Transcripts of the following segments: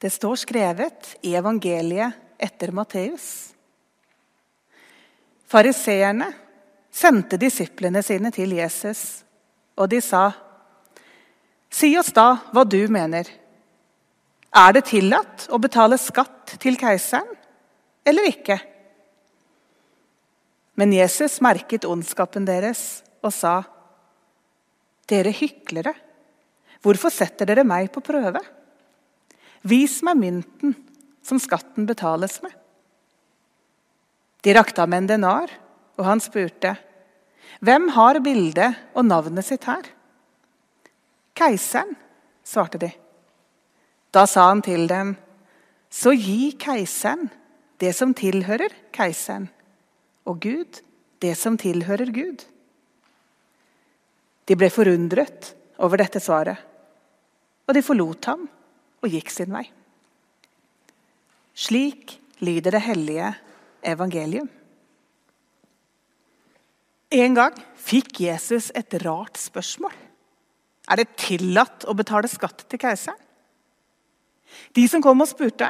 Det står skrevet i evangeliet etter Matteus. Fariseerne sendte disiplene sine til Jesus, og de sa, 'Si oss da hva du mener. Er det tillatt å betale skatt til keiseren eller ikke?' Men Jesus merket ondskapen deres og sa, 'Dere hyklere, hvorfor setter dere meg på prøve?' Vis meg mynten som skatten betales med. De rakte ham en denar, og han spurte, Hvem har bildet og navnet sitt her? Keiseren, svarte de. Da sa han til dem, Så gi keiseren det som tilhører keiseren, og Gud det som tilhører Gud. De ble forundret over dette svaret, og de forlot ham og gikk sin vei. Slik lyder det hellige evangelium. En gang fikk Jesus et rart spørsmål. Er det tillatt å betale skatt til keiseren? De som kom og spurte,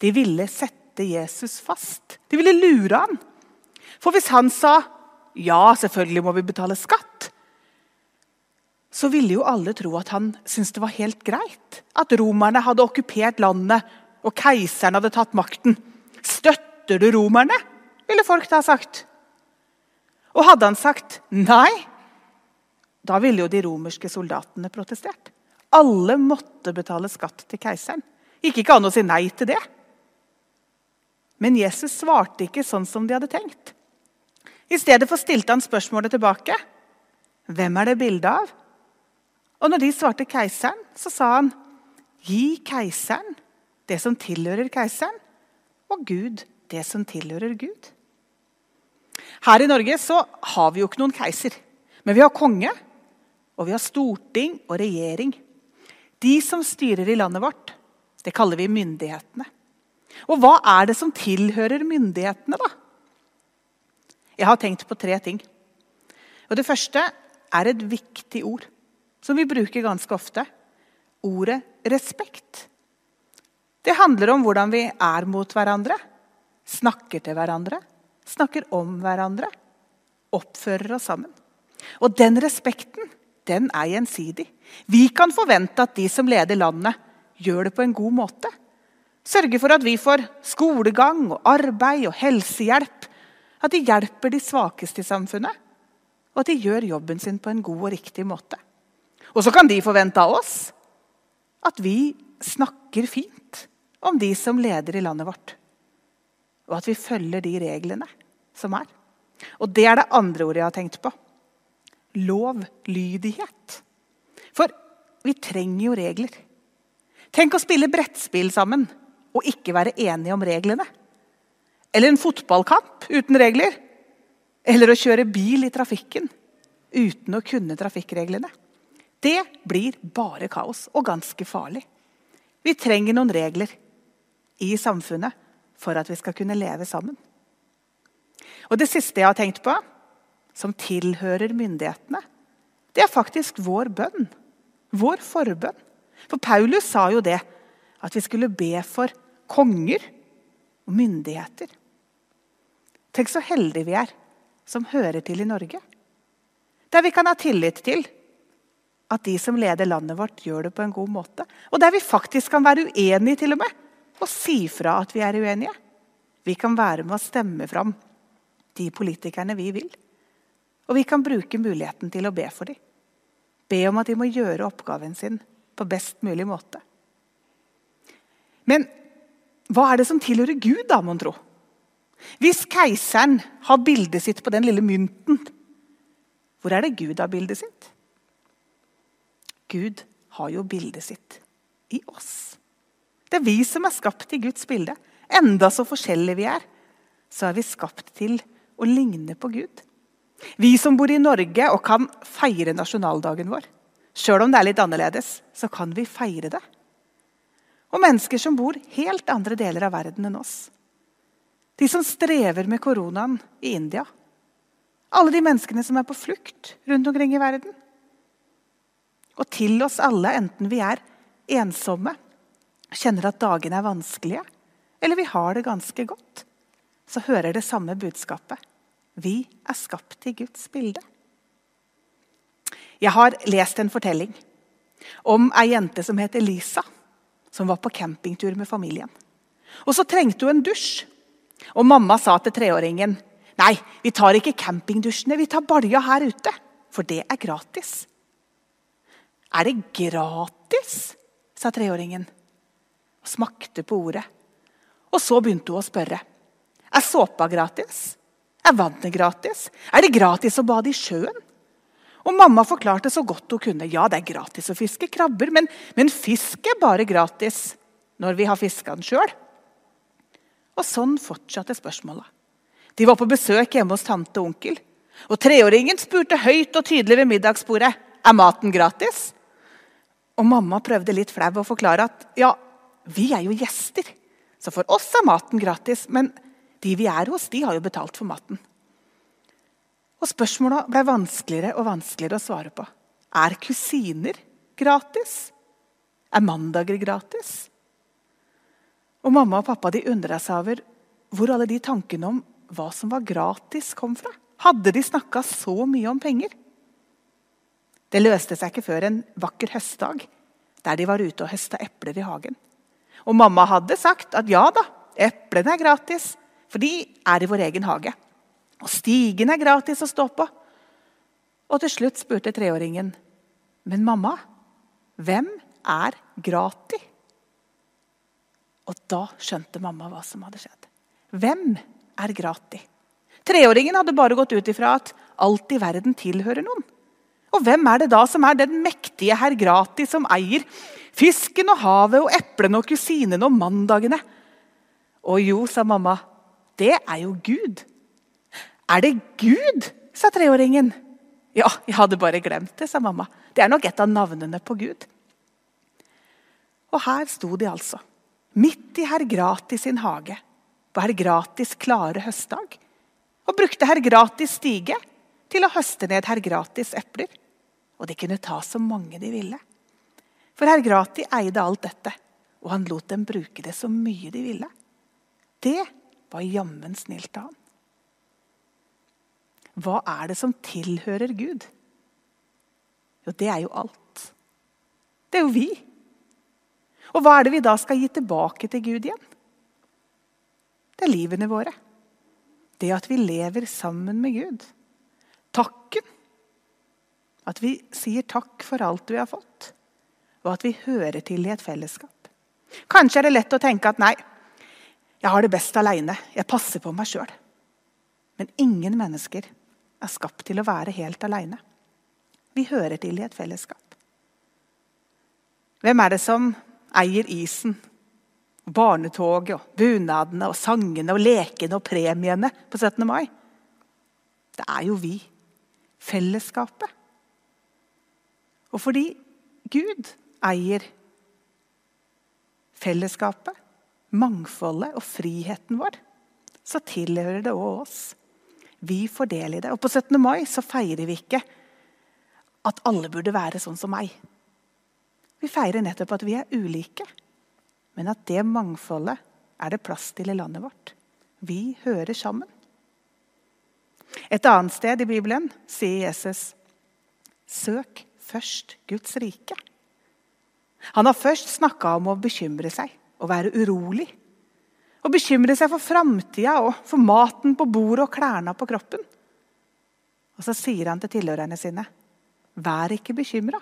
de ville sette Jesus fast. De ville lure han. For hvis han sa ja, selvfølgelig må vi betale skatt, så ville jo alle tro at han syntes det var helt greit at romerne hadde okkupert landet og keiseren hadde tatt makten. Støtter du romerne? ville folk da sagt. Og hadde han sagt nei, da ville jo de romerske soldatene protestert. Alle måtte betale skatt til keiseren. Gikk ikke an å si nei til det. Men Jesus svarte ikke sånn som de hadde tenkt. I stedet for stilte han spørsmålet tilbake. Hvem er det bilde av? Og når de svarte keiseren, så sa han, gi keiseren det som tilhører keiseren, og Gud det som tilhører Gud. Her i Norge så har vi jo ikke noen keiser, men vi har konge, og vi har storting og regjering. De som styrer i landet vårt, det kaller vi myndighetene. Og hva er det som tilhører myndighetene, da? Jeg har tenkt på tre ting. Og Det første er et viktig ord som vi bruker ganske ofte. Ordet respekt. Det handler om hvordan vi er mot hverandre, snakker til hverandre, snakker om hverandre, oppfører oss sammen. Og den respekten den er gjensidig. Vi kan forvente at de som leder landet, gjør det på en god måte. Sørger for at vi får skolegang, og arbeid og helsehjelp. At de hjelper de svakeste i samfunnet. Og at de gjør jobben sin på en god og riktig måte. Og så kan de forvente av oss at vi snakker fint om de som leder i landet vårt. Og at vi følger de reglene som er. Og det er det andre ordet jeg har tenkt på. Lovlydighet. For vi trenger jo regler. Tenk å spille brettspill sammen og ikke være enige om reglene. Eller en fotballkamp uten regler. Eller å kjøre bil i trafikken uten å kunne trafikkreglene. Det blir bare kaos og ganske farlig. Vi trenger noen regler i samfunnet for at vi skal kunne leve sammen. Og Det siste jeg har tenkt på, som tilhører myndighetene, det er faktisk vår bønn. Vår forbønn. For Paulus sa jo det, at vi skulle be for konger og myndigheter. Tenk så heldige vi er som hører til i Norge. Der vi kan ha tillit til at de som leder landet vårt, gjør det på en god måte. Og der vi faktisk kan være uenige til og med, og si fra at vi er uenige. Vi kan være med å stemme fram de politikerne vi vil. Og vi kan bruke muligheten til å be for dem. Be om at de må gjøre oppgaven sin på best mulig måte. Men hva er det som tilhører Gud, da, mon tro? Hvis keiseren har bildet sitt på den lille mynten, hvor er det Gud har bildet sitt? Gud har jo bildet sitt i oss. Det er vi som er skapt i Guds bilde. Enda så forskjellige vi er, så er vi skapt til å ligne på Gud. Vi som bor i Norge og kan feire nasjonaldagen vår. Sjøl om det er litt annerledes, så kan vi feire det. Og mennesker som bor helt andre deler av verden enn oss. De som strever med koronaen i India. Alle de menneskene som er på flukt rundt omkring i verden. Og til oss alle, enten vi er ensomme, kjenner at dagene er vanskelige, eller vi har det ganske godt, så hører det samme budskapet. Vi er skapt i Guds bilde. Jeg har lest en fortelling om ei jente som het Elisa, som var på campingtur med familien. Og Så trengte hun en dusj. Og Mamma sa til treåringen nei, vi tar ikke campingdusjene, vi tar balja her ute. For det er gratis. Er det gratis? sa treåringen og smakte på ordet. Og så begynte hun å spørre. Er såpa gratis? Er vannet gratis? Er det gratis å bade i sjøen? Og Mamma forklarte så godt hun kunne. Ja, det er gratis å fiske krabber, men, men fisk er bare gratis når vi har fiska den sjøl. Og sånn fortsatte spørsmåla. De var på besøk hjemme hos tante og onkel. Og treåringen spurte høyt og tydelig ved middagsbordet er maten gratis. Og mamma prøvde litt flau å forklare at ja, vi er jo gjester. Så for oss er maten gratis, men de vi er hos, de har jo betalt for maten. Og Spørsmåla ble vanskeligere og vanskeligere å svare på. Er kusiner gratis? Er mandager gratis? Og Mamma og pappa de undra seg over hvor alle de tankene om hva som var gratis, kom fra. Hadde de snakka så mye om penger? Det løste seg ikke før en vakker høstdag, der de var ute og høsta epler i hagen. Og mamma hadde sagt at ja da, eplene er gratis, for de er i vår egen hage. Og stigen er gratis å stå på. Og til slutt spurte treåringen, men mamma, hvem er gratis? Og da skjønte mamma hva som hadde skjedd. Hvem er gratis? Treåringen hadde bare gått ut ifra at alt i verden tilhører noen. Og hvem er det da som er den mektige herr gratis som eier fisken og havet og eplene og kusinene og mandagene? Å jo, sa mamma, det er jo Gud. Er det Gud? sa treåringen. Ja, jeg hadde bare glemt det, sa mamma. Det er nok et av navnene på Gud. Og her sto de altså, midt i herr Gratis sin hage, på herr Gratis klare høstdag, og brukte herr Gratis stige til å høste ned herr Gratis epler. Og de kunne ta så mange de ville. For herr Grati eide alt dette, og han lot dem bruke det så mye de ville. Det var jammen snilt av han. Hva er det som tilhører Gud? Jo, det er jo alt. Det er jo vi. Og hva er det vi da skal gi tilbake til Gud igjen? Det er livene våre. Det at vi lever sammen med Gud. Takken. At vi sier takk for alt vi har fått. Og at vi hører til i et fellesskap. Kanskje er det lett å tenke at nei, jeg har det best aleine. Jeg passer på meg sjøl. Men ingen mennesker er skapt til å være helt aleine. Vi hører til i et fellesskap. Hvem er det som eier isen, barnetoget, og bunadene, og sangene, og lekene og premiene på 17. mai? Det er jo vi. Fellesskapet. Og fordi Gud eier fellesskapet, mangfoldet og friheten vår, så tilhører det òg oss. Vi får del i det. Og på 17. mai så feirer vi ikke at alle burde være sånn som meg. Vi feirer nettopp at vi er ulike, men at det mangfoldet er det plass til i landet vårt. Vi hører sammen. Et annet sted i Bibelen sier Jesus søk først Guds rike. Han har først snakka om å bekymre seg og være urolig Å bekymre seg for framtida og for maten på bordet og klærne på kroppen. Og så sier han til tilhørerne sine, vær ikke bekymra.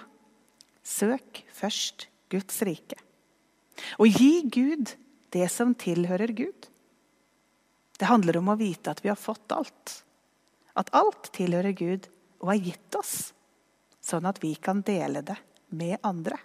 Søk først Guds rike. Og gi Gud det som tilhører Gud. Det handler om å vite at vi har fått alt. At alt tilhører Gud og er gitt oss, sånn at vi kan dele det med andre.